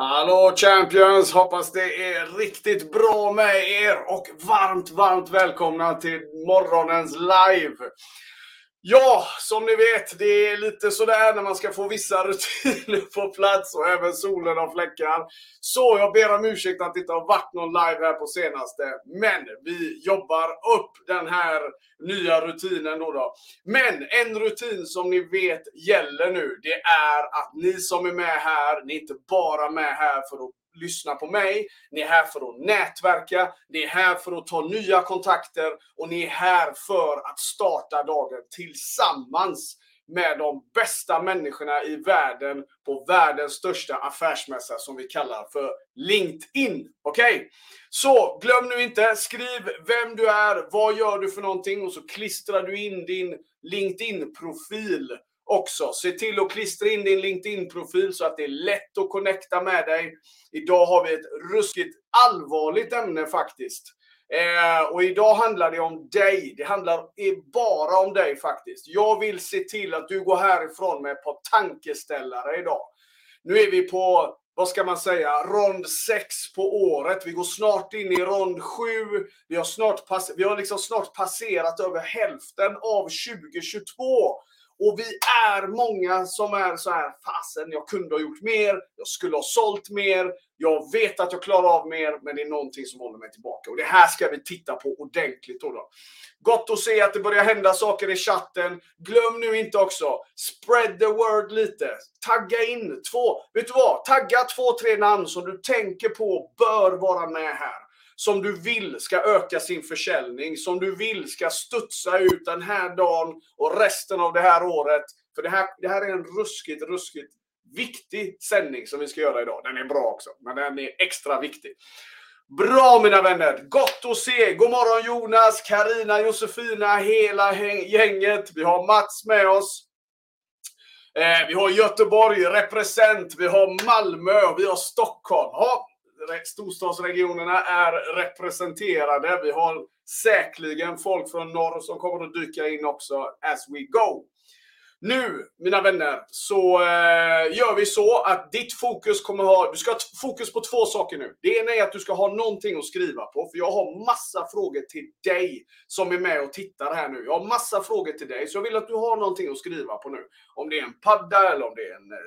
Hallå Champions! Hoppas det är riktigt bra med er och varmt, varmt välkomna till morgonens live. Ja, som ni vet, det är lite sådär när man ska få vissa rutiner på plats och även solen har fläckar. Så jag ber om ursäkt att det inte har varit någon live här på senaste. Men vi jobbar upp den här nya rutinen då, då. Men en rutin som ni vet gäller nu, det är att ni som är med här, ni är inte bara med här för att lyssna på mig, ni är här för att nätverka, ni är här för att ta nya kontakter och ni är här för att starta dagen tillsammans med de bästa människorna i världen på världens största affärsmässa som vi kallar för LinkedIn. Okej? Okay? Så glöm nu inte, skriv vem du är, vad gör du för någonting och så klistrar du in din LinkedIn-profil också. Se till att klistra in din LinkedIn-profil så att det är lätt att connecta med dig. Idag har vi ett ruskigt allvarligt ämne faktiskt. Eh, och idag handlar det om dig. Det handlar bara om dig faktiskt. Jag vill se till att du går härifrån med ett par tankeställare idag. Nu är vi på, vad ska man säga, rond 6 på året. Vi går snart in i rond 7. Vi har, snart pass vi har liksom snart passerat över hälften av 2022. Och vi är många som är så här, fasen, jag kunde ha gjort mer, jag skulle ha sålt mer, jag vet att jag klarar av mer, men det är någonting som håller mig tillbaka. Och det här ska vi titta på ordentligt då. då. Gott att se att det börjar hända saker i chatten. Glöm nu inte också, spread the word lite. Tagga in två, vet du vad? Tagga två, tre namn som du tänker på bör vara med här som du vill ska öka sin försäljning, som du vill ska studsa ut den här dagen och resten av det här året. För det här, det här är en ruskigt, ruskigt viktig sändning som vi ska göra idag. Den är bra också, men den är extra viktig. Bra mina vänner! Gott att se! God morgon Jonas, Karina, Josefina, hela gänget. Vi har Mats med oss. Eh, vi har Göteborg, represent. Vi har Malmö, vi har Stockholm. Ja, storstadsregionerna är representerade. Vi har säkerligen folk från norr som kommer att dyka in också as we go. Nu, mina vänner, så eh, gör vi så att ditt fokus kommer ha... Du ska ha fokus på två saker nu. Det ena är att du ska ha någonting att skriva på, för jag har massa frågor till dig som är med och tittar här nu. Jag har massa frågor till dig, så jag vill att du har någonting att skriva på nu. Om det är en padda eller om det är en eh,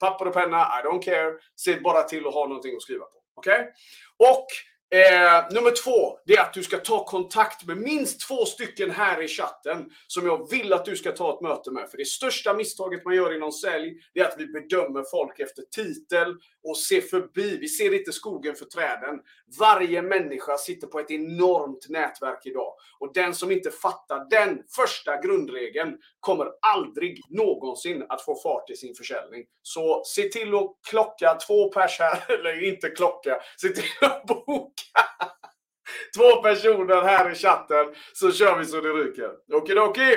papper och penna, I don't care. Se bara till att ha någonting att skriva på. Okej? Okay? Och Eh, nummer två, det är att du ska ta kontakt med minst två stycken här i chatten som jag vill att du ska ta ett möte med. För det största misstaget man gör inom sälj, det är att vi bedömer folk efter titel och ser förbi. Vi ser inte skogen för träden. Varje människa sitter på ett enormt nätverk idag. Och den som inte fattar den första grundregeln kommer aldrig någonsin att få fart i sin försäljning. Så se till att klocka två pers här, eller inte klocka, se till att boka Två personer här i chatten så kör vi så det ryker. Okidoki!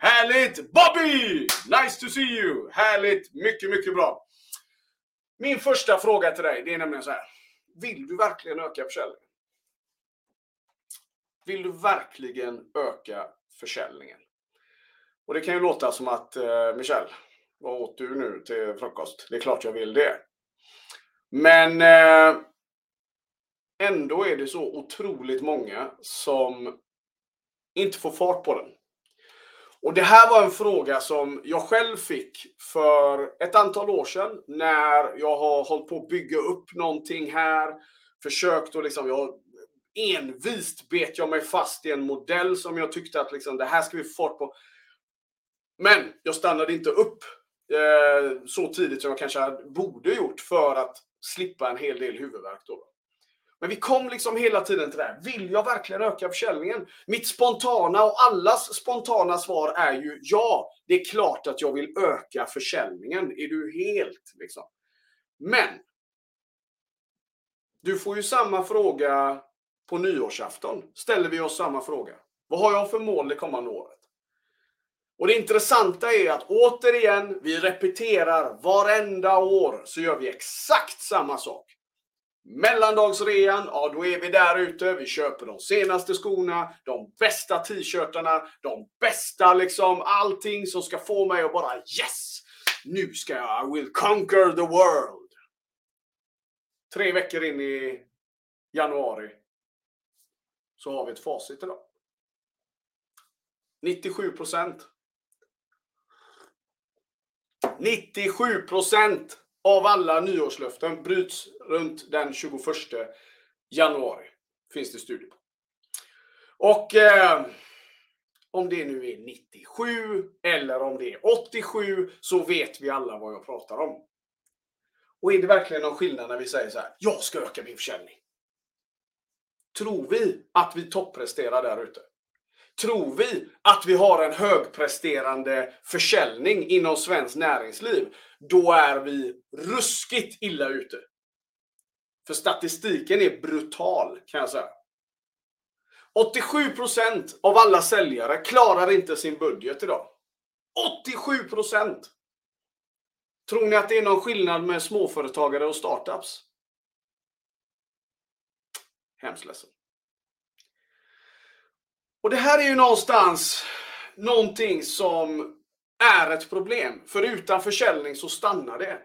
Härligt! Bobby! Nice to see you! Härligt! Mycket, mycket bra. Min första fråga till dig, det är nämligen så här. Vill du verkligen öka försäljningen? Vill du verkligen öka försäljningen? Och det kan ju låta som att eh, Michel, vad åt du nu till frukost? Det är klart jag vill det. Men eh, ändå är det så otroligt många som inte får fart på den. Och det här var en fråga som jag själv fick för ett antal år sedan när jag har hållit på att bygga upp någonting här. Försökt att liksom, jag envist bet jag mig fast i en modell som jag tyckte att liksom, det här ska vi få fart på. Men jag stannade inte upp eh, så tidigt som jag kanske borde gjort för att slippa en hel del huvudvärk. Då. Men vi kom liksom hela tiden till det här. Vill jag verkligen öka försäljningen? Mitt spontana och allas spontana svar är ju ja, det är klart att jag vill öka försäljningen. Är du helt liksom? Men du får ju samma fråga på nyårsafton. Ställer vi oss samma fråga. Vad har jag för mål det kommande året? Och det intressanta är att återigen, vi repeterar varenda år så gör vi exakt samma sak. Mellandagsrean, ja då är vi där ute. Vi köper de senaste skorna, de bästa t-shirtarna, de bästa liksom allting som ska få mig att bara yes! Nu ska jag, I will conquer the world. tre veckor in i januari så har vi ett facit idag. 97 procent. 97 procent av alla nyårslöften bryts runt den 21 januari. Finns det studier på. Och eh, om det nu är 97 eller om det är 87 så vet vi alla vad jag pratar om. Och är det verkligen någon skillnad när vi säger så här, jag ska öka min försäljning? Tror vi att vi toppresterar där ute? Tror vi att vi har en högpresterande försäljning inom svenskt näringsliv, då är vi ruskigt illa ute. För statistiken är brutal, kan jag säga. 87% av alla säljare klarar inte sin budget idag. 87%! Tror ni att det är någon skillnad med småföretagare och startups? Hemskt ledsen. Och det här är ju någonstans någonting som är ett problem. För utan försäljning så stannar det.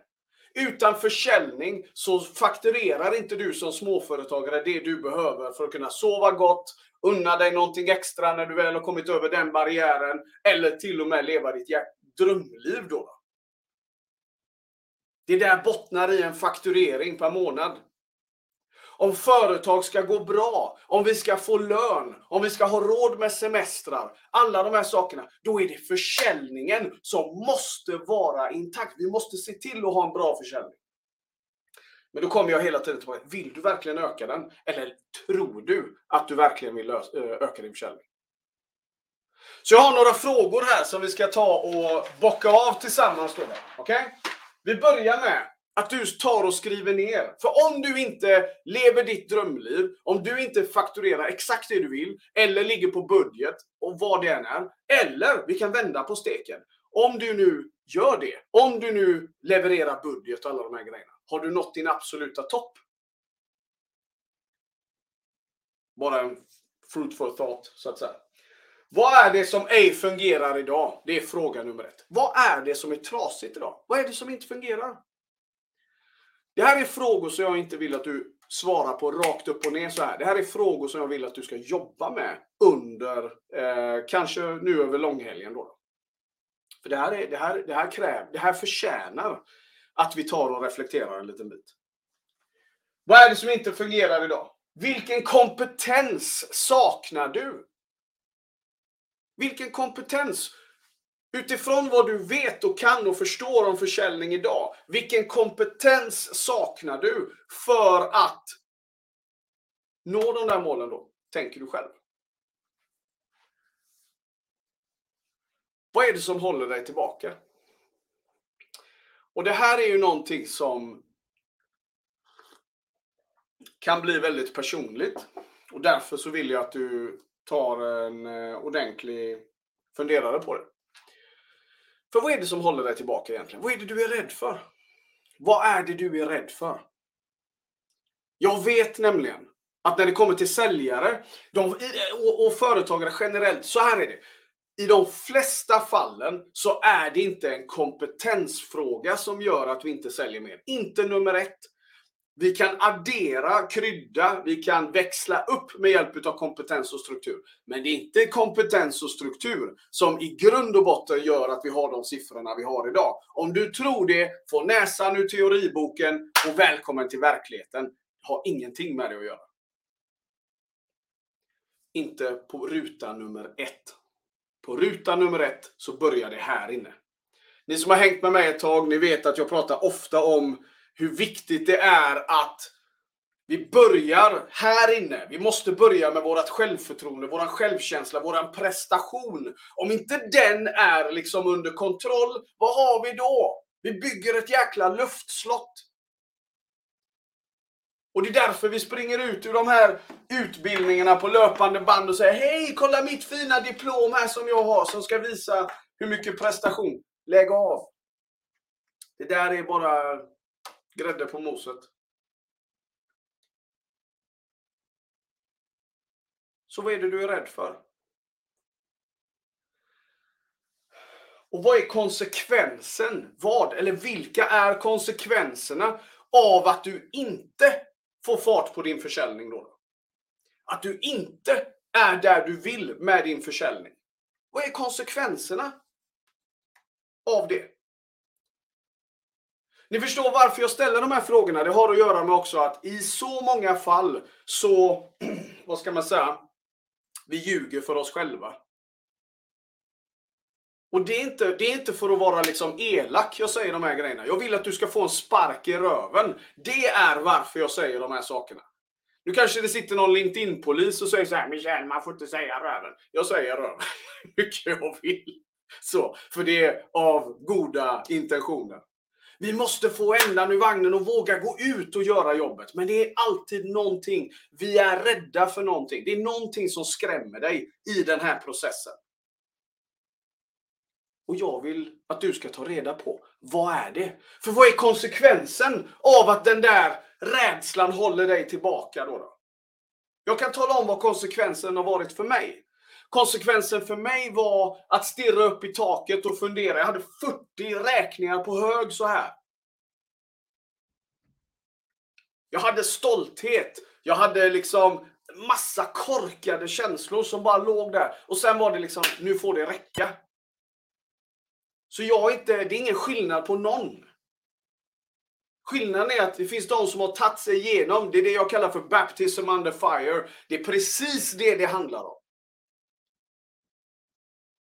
Utan försäljning så fakturerar inte du som småföretagare det du behöver för att kunna sova gott, unna dig någonting extra när du väl har kommit över den barriären eller till och med leva ditt drömliv då. Det där bottnar i en fakturering per månad. Om företag ska gå bra, om vi ska få lön, om vi ska ha råd med semestrar, alla de här sakerna, då är det försäljningen som måste vara intakt. Vi måste se till att ha en bra försäljning. Men då kommer jag hela tiden tillbaka, vill du verkligen öka den? Eller tror du att du verkligen vill öka din försäljning? Så jag har några frågor här som vi ska ta och bocka av tillsammans. Okej? Okay? Vi börjar med att du tar och skriver ner. För om du inte lever ditt drömliv, om du inte fakturerar exakt det du vill, eller ligger på budget, och vad det än är, eller vi kan vända på steken. Om du nu gör det, om du nu levererar budget och alla de här grejerna, har du nått din absoluta topp? Bara en fruitful thought, så att säga. Vad är det som ej fungerar idag? Det är fråga nummer ett. Vad är det som är trasigt idag? Vad är det som inte fungerar? Det här är frågor som jag inte vill att du svarar på rakt upp och ner så här. Det här är frågor som jag vill att du ska jobba med under, eh, kanske nu över långhelgen då. För det här, är, det, här, det, här kräv, det här förtjänar att vi tar och reflekterar en liten bit. Vad är det som inte fungerar idag? Vilken kompetens saknar du? Vilken kompetens? Utifrån vad du vet och kan och förstår om försäljning idag, vilken kompetens saknar du för att nå de där målen då? Tänker du själv. Vad är det som håller dig tillbaka? Och det här är ju någonting som kan bli väldigt personligt. Och därför så vill jag att du tar en eh, ordentlig funderare på det. För vad är det som håller dig tillbaka egentligen? Vad är det du är rädd för? Vad är det du är rädd för? Jag vet nämligen att när det kommer till säljare de, och, och företagare generellt, så här är det. I de flesta fallen så är det inte en kompetensfråga som gör att vi inte säljer mer. Inte nummer ett. Vi kan addera, krydda, vi kan växla upp med hjälp av kompetens och struktur. Men det är inte kompetens och struktur som i grund och botten gör att vi har de siffrorna vi har idag. Om du tror det, få näsan ur teoriboken och välkommen till verkligheten. Det har ingenting med det att göra. Inte på ruta nummer ett. På ruta nummer ett så börjar det här inne. Ni som har hängt med mig ett tag, ni vet att jag pratar ofta om hur viktigt det är att vi börjar här inne. Vi måste börja med vårt självförtroende, vår självkänsla, vår prestation. Om inte den är liksom under kontroll, vad har vi då? Vi bygger ett jäkla luftslott. Och det är därför vi springer ut ur de här utbildningarna på löpande band och säger Hej, kolla mitt fina diplom här som jag har som ska visa hur mycket prestation. Lägg av. Det där är bara Grädde på moset. Så vad är det du är rädd för? Och vad är konsekvensen? Vad eller vilka är konsekvenserna av att du inte får fart på din försäljning då? Att du inte är där du vill med din försäljning. Vad är konsekvenserna av det? Ni förstår varför jag ställer de här frågorna. Det har att göra med också att i så många fall så, vad ska man säga, vi ljuger för oss själva. Och det är, inte, det är inte för att vara liksom elak jag säger de här grejerna. Jag vill att du ska få en spark i röven. Det är varför jag säger de här sakerna. Nu kanske det sitter någon LinkedIn-polis och säger så här, Michel, man får inte säga röven. Jag säger röven hur mycket jag vill. Så, för det är av goda intentioner. Vi måste få ändan ur vagnen och våga gå ut och göra jobbet. Men det är alltid någonting. Vi är rädda för någonting. Det är någonting som skrämmer dig i den här processen. Och jag vill att du ska ta reda på, vad är det? För vad är konsekvensen av att den där rädslan håller dig tillbaka då? då? Jag kan tala om vad konsekvensen har varit för mig. Konsekvensen för mig var att stirra upp i taket och fundera. Jag hade 40 räkningar på hög så här. Jag hade stolthet. Jag hade liksom massa korkade känslor som bara låg där. Och sen var det liksom, nu får det räcka. Så jag är inte, det är ingen skillnad på någon. Skillnaden är att det finns de som har tagit sig igenom, det är det jag kallar för baptism under fire. Det är precis det det handlar om.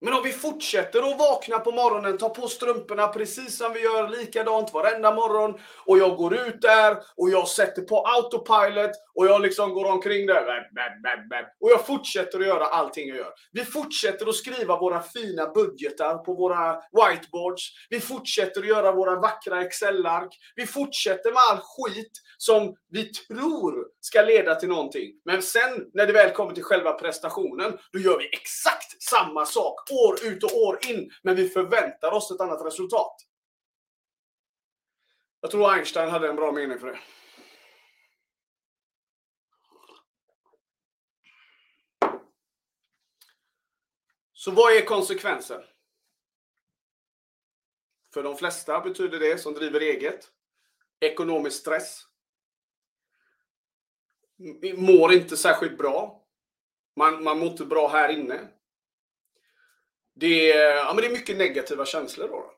Men om vi fortsätter att vakna på morgonen, ta på strumporna precis som vi gör likadant varenda morgon och jag går ut där och jag sätter på autopilot och jag liksom går omkring där och jag fortsätter att göra allting jag gör. Vi fortsätter att skriva våra fina budgetar på våra whiteboards. Vi fortsätter att göra våra vackra Excel-ark. Vi fortsätter med all skit som vi tror ska leda till någonting. Men sen när det väl kommer till själva prestationen, då gör vi exakt samma sak år ut och år in, men vi förväntar oss ett annat resultat. Jag tror Einstein hade en bra mening för det. Så vad är konsekvensen? För de flesta betyder det som driver eget ekonomisk stress. Mår inte särskilt bra. Man, man mår inte bra här inne. Det är, ja, men det är mycket negativa känslor då.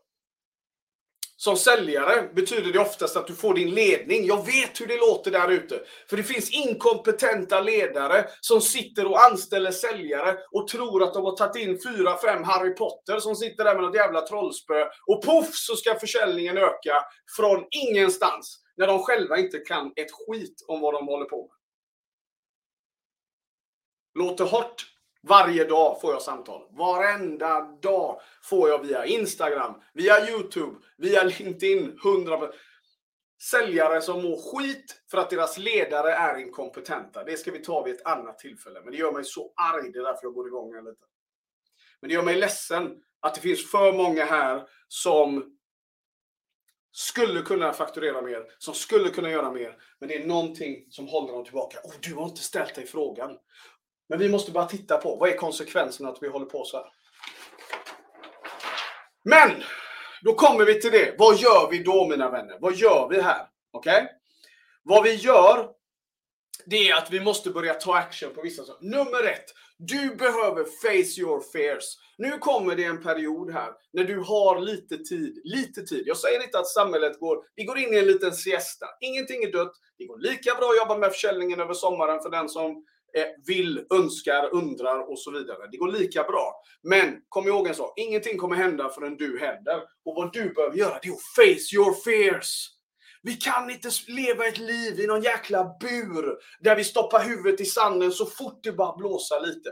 Som säljare betyder det oftast att du får din ledning. Jag vet hur det låter där ute. För det finns inkompetenta ledare som sitter och anställer säljare och tror att de har tagit in fyra, fem Harry Potter som sitter där med något jävla trollspö. Och poff så ska försäljningen öka från ingenstans. När de själva inte kan ett skit om vad de håller på med. Låter hårt, varje dag får jag samtal. Varenda dag får jag via Instagram, via Youtube, via LinkedIn. 100 Säljare som mår skit för att deras ledare är inkompetenta. Det ska vi ta vid ett annat tillfälle. Men det gör mig så arg. Det är därför jag går igång här lite. Men det gör mig ledsen att det finns för många här som skulle kunna fakturera mer, som skulle kunna göra mer. Men det är någonting som håller dem tillbaka. Oh, du har inte ställt dig frågan. Men vi måste bara titta på vad är konsekvenserna att vi håller på så här. Men då kommer vi till det. Vad gör vi då mina vänner? Vad gör vi här? Okej? Okay? Vad vi gör det är att vi måste börja ta action på vissa saker. Nummer ett. Du behöver face your fears. Nu kommer det en period här när du har lite tid. Lite tid. Jag säger inte att samhället går, vi går in i en liten siesta. Ingenting är dött. Det går lika bra att jobba med försäljningen över sommaren för den som Eh, vill, önskar, undrar och så vidare. Det går lika bra. Men kom ihåg en sak, ingenting kommer hända förrän du händer. Och vad du behöver göra det är att face your fears. Vi kan inte leva ett liv i någon jäkla bur där vi stoppar huvudet i sanden så fort det bara blåser lite.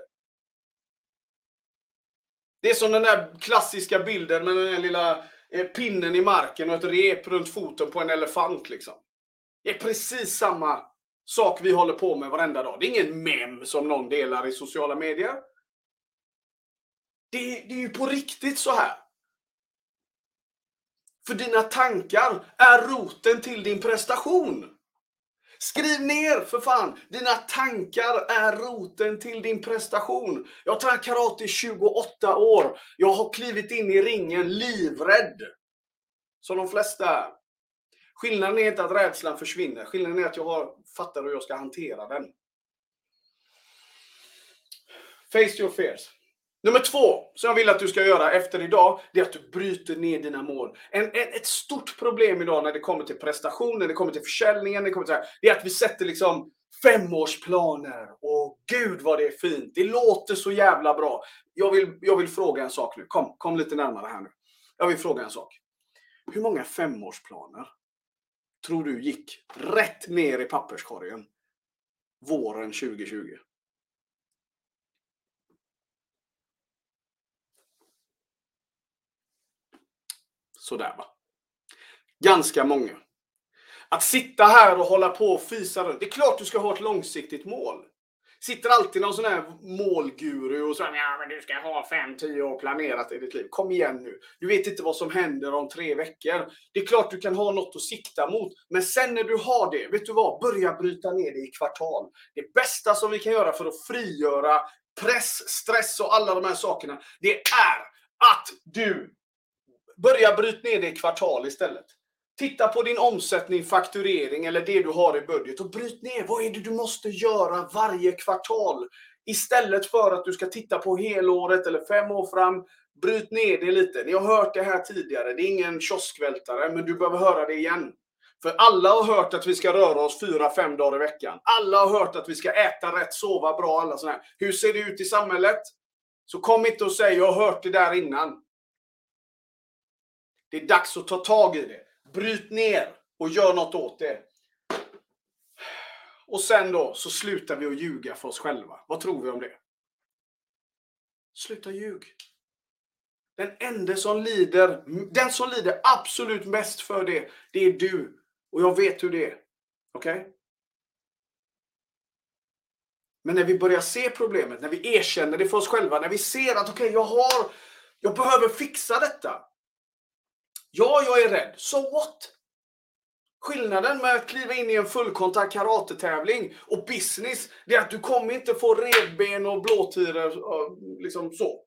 Det är som den där klassiska bilden med den där lilla eh, pinnen i marken och ett rep runt foten på en elefant. Liksom. Det är precis samma sak vi håller på med varenda dag. Det är ingen mem som någon delar i sociala medier. Det, det är ju på riktigt så här. För dina tankar är roten till din prestation. Skriv ner för fan! Dina tankar är roten till din prestation. Jag har tränat karate i 28 år. Jag har klivit in i ringen livrädd. Som de flesta är. Skillnaden är inte att rädslan försvinner. Skillnaden är att jag har, fattar hur jag ska hantera den. Face your fears. Nummer två, som jag vill att du ska göra efter idag, det är att du bryter ner dina mål. En, en, ett stort problem idag när det kommer till prestation, när det kommer till försäljningen, det, kommer till, det är att vi sätter liksom femårsplaner. Och gud vad det är fint. Det låter så jävla bra. Jag vill, jag vill fråga en sak nu. Kom, kom lite närmare här nu. Jag vill fråga en sak. Hur många femårsplaner tror du gick rätt ner i papperskorgen våren 2020? Sådär va. Ganska många. Att sitta här och hålla på och fisa runt. Det är klart du ska ha ett långsiktigt mål. Sitter alltid någon sån här målguru och säger ja men du ska ha 5-10 år planerat i ditt liv. Kom igen nu. Du vet inte vad som händer om tre veckor. Det är klart du kan ha något att sikta mot. Men sen när du har det, vet du vad? Börja bryta ner det i kvartal. Det bästa som vi kan göra för att frigöra press, stress och alla de här sakerna, det är att du börjar bryta ner det i kvartal istället. Titta på din omsättning, fakturering eller det du har i budget och bryt ner. Vad är det du måste göra varje kvartal? Istället för att du ska titta på helåret eller fem år fram. Bryt ner det lite. Ni har hört det här tidigare. Det är ingen kioskvältare, men du behöver höra det igen. För alla har hört att vi ska röra oss fyra, fem dagar i veckan. Alla har hört att vi ska äta rätt, sova bra, alla sådana här. Hur ser det ut i samhället? Så kom inte och säg jag har hört det där innan. Det är dags att ta tag i det. Bryt ner och gör något åt det. Och sen då så slutar vi att ljuga för oss själva. Vad tror vi om det? Sluta ljug. Den enda som lider, den som lider absolut mest för det, det är du. Och jag vet hur det är. Okej? Okay? Men när vi börjar se problemet, när vi erkänner det för oss själva, när vi ser att okej, okay, jag har, jag behöver fixa detta. Ja, jag är rädd. So what? Skillnaden med att kliva in i en fullkontakt karatetävling och business, det är att du kommer inte få revben och blåtiror liksom så.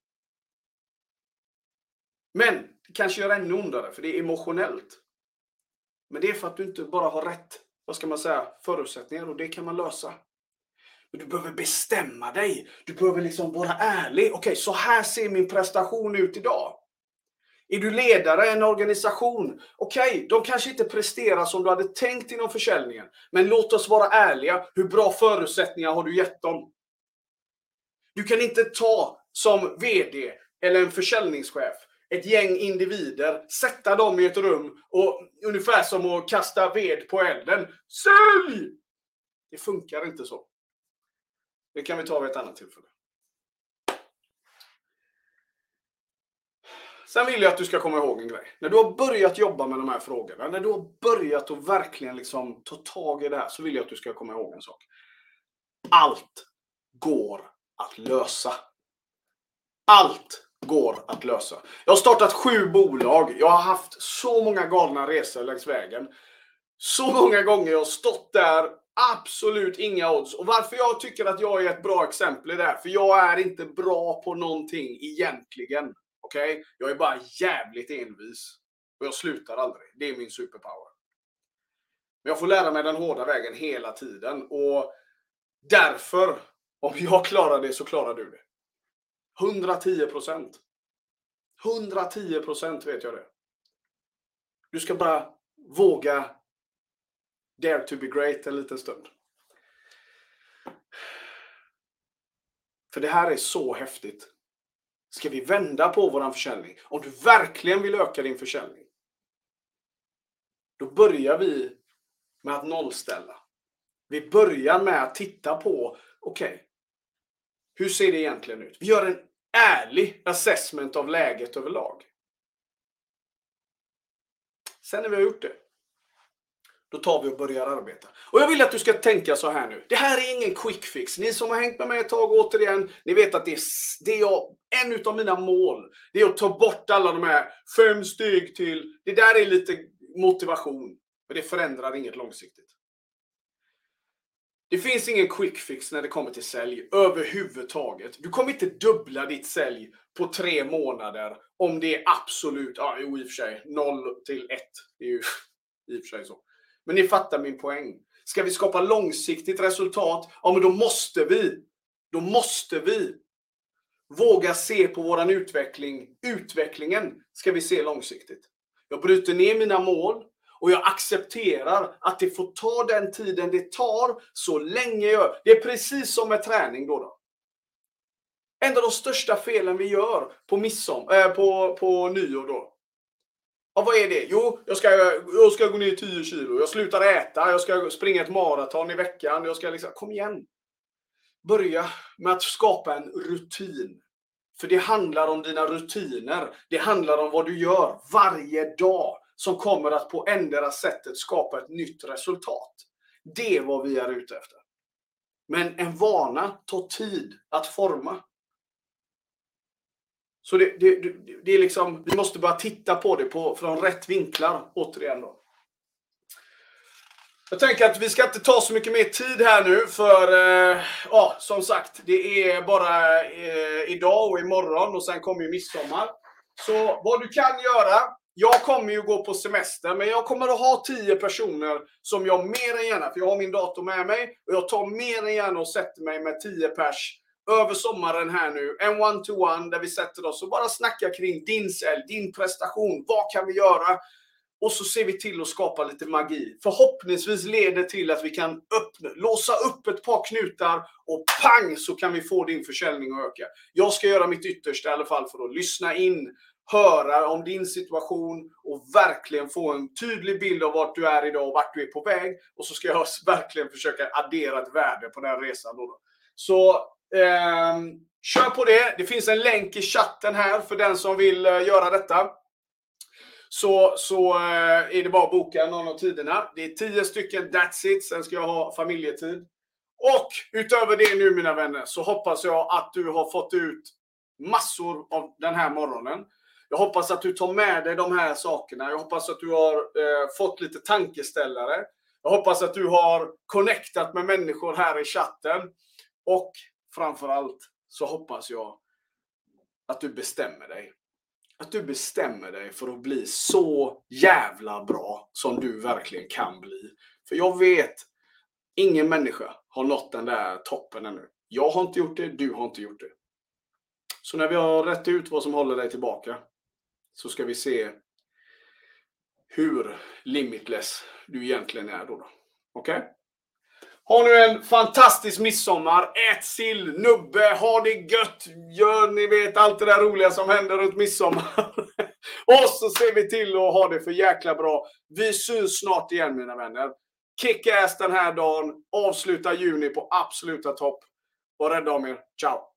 Men det kanske gör ännu ondare, för det är emotionellt. Men det är för att du inte bara har rätt, vad ska man säga, förutsättningar och det kan man lösa. Men du behöver bestämma dig. Du behöver liksom vara ärlig. Okej, okay, så här ser min prestation ut idag. Är du ledare i en organisation? Okej, okay, de kanske inte presterar som du hade tänkt inom försäljningen. Men låt oss vara ärliga. Hur bra förutsättningar har du gett dem? Du kan inte ta som VD eller en försäljningschef ett gäng individer, sätta dem i ett rum och ungefär som att kasta ved på elden. Sälj! Det funkar inte så. Det kan vi ta vid ett annat tillfälle. Sen vill jag att du ska komma ihåg en grej. När du har börjat jobba med de här frågorna, när du har börjat att verkligen liksom ta tag i det här, så vill jag att du ska komma ihåg en sak. Allt går att lösa. Allt går att lösa. Jag har startat sju bolag. Jag har haft så många galna resor längs vägen. Så många gånger jag har stått där, absolut inga odds. Och varför jag tycker att jag är ett bra exempel i det här, för jag är inte bra på någonting egentligen. Okej? Okay? Jag är bara jävligt envis. Och jag slutar aldrig. Det är min superpower. Men jag får lära mig den hårda vägen hela tiden. Och därför, om jag klarar det så klarar du det. 110 procent. 110 procent vet jag det. Du ska bara våga dare to be great en liten stund. För det här är så häftigt ska vi vända på vår försäljning. Om du verkligen vill öka din försäljning. Då börjar vi med att nollställa. Vi börjar med att titta på, okej, okay, hur ser det egentligen ut? Vi gör en ärlig assessment av läget överlag. Sen när vi har gjort det, då tar vi och börjar arbeta. Och jag vill att du ska tänka så här nu. Det här är ingen quick fix. Ni som har hängt med mig ett tag återigen, ni vet att det är, det är jag, en av mina mål. Det är att ta bort alla de här fem steg till. Det där är lite motivation. Men det förändrar inget långsiktigt. Det finns ingen quick fix när det kommer till sälj överhuvudtaget. Du kommer inte dubbla ditt sälj på tre månader om det är absolut, ja i och för sig, 0 till 1. Det är ju i och för sig så. Men ni fattar min poäng. Ska vi skapa långsiktigt resultat, ja men då måste vi, då måste vi våga se på våran utveckling. Utvecklingen ska vi se långsiktigt. Jag bryter ner mina mål och jag accepterar att det får ta den tiden det tar så länge jag... Det är precis som med träning då. då. En av de största felen vi gör på, midsom, äh, eh, på, på nyår då. Ja, vad är det? Jo, jag ska, jag ska gå ner 10 kilo. Jag slutar äta. Jag ska springa ett maraton i veckan. Jag ska liksom, kom igen. Börja med att skapa en rutin. För det handlar om dina rutiner. Det handlar om vad du gör varje dag som kommer att på ändra sättet skapa ett nytt resultat. Det är vad vi är ute efter. Men en vana tar tid att forma. Så det, det, det, är liksom, vi måste bara titta på det på, från rätt vinklar återigen. Då. Jag tänker att vi ska inte ta så mycket mer tid här nu för, eh, ja, som sagt, det är bara eh, idag och imorgon och sen kommer ju midsommar. Så vad du kan göra, jag kommer ju gå på semester, men jag kommer att ha tio personer som jag mer än gärna, för jag har min dator med mig, och jag tar mer än gärna och sätter mig med tio pers över sommaren här nu. En one-to-one där vi sätter oss och bara snackar kring din sälj, din prestation. Vad kan vi göra? Och så ser vi till att skapa lite magi. Förhoppningsvis leder till att vi kan öppna, låsa upp ett par knutar och pang så kan vi få din försäljning att öka. Jag ska göra mitt yttersta i alla fall för att lyssna in, höra om din situation och verkligen få en tydlig bild av vart du är idag och vart du är på väg. Och så ska jag verkligen försöka addera ett värde på den här resan. Då. Så Ehm, kör på det. Det finns en länk i chatten här för den som vill eh, göra detta så, så eh, är det bara att boka någon av tiderna. Det är tio stycken, that's it. Sen ska jag ha familjetid. Och utöver det nu mina vänner så hoppas jag att du har fått ut massor av den här morgonen. Jag hoppas att du tar med dig de här sakerna. Jag hoppas att du har eh, fått lite tankeställare. Jag hoppas att du har connectat med människor här i chatten. Och framförallt så hoppas jag att du bestämmer dig att du bestämmer dig för att bli så jävla bra som du verkligen kan bli. För jag vet, ingen människa har nått den där toppen ännu. Jag har inte gjort det, du har inte gjort det. Så när vi har rätt ut vad som håller dig tillbaka så ska vi se hur limitless du egentligen är då. Okej? Okay? Ha nu en fantastisk midsommar. Ät sill, nubbe, ha det gött. Gör ni vet allt det där roliga som händer runt midsommar. och så ser vi till att ha det för jäkla bra. Vi syns snart igen mina vänner. Kick-ass den här dagen. Avsluta juni på absoluta topp. Var rädda om er. Ciao!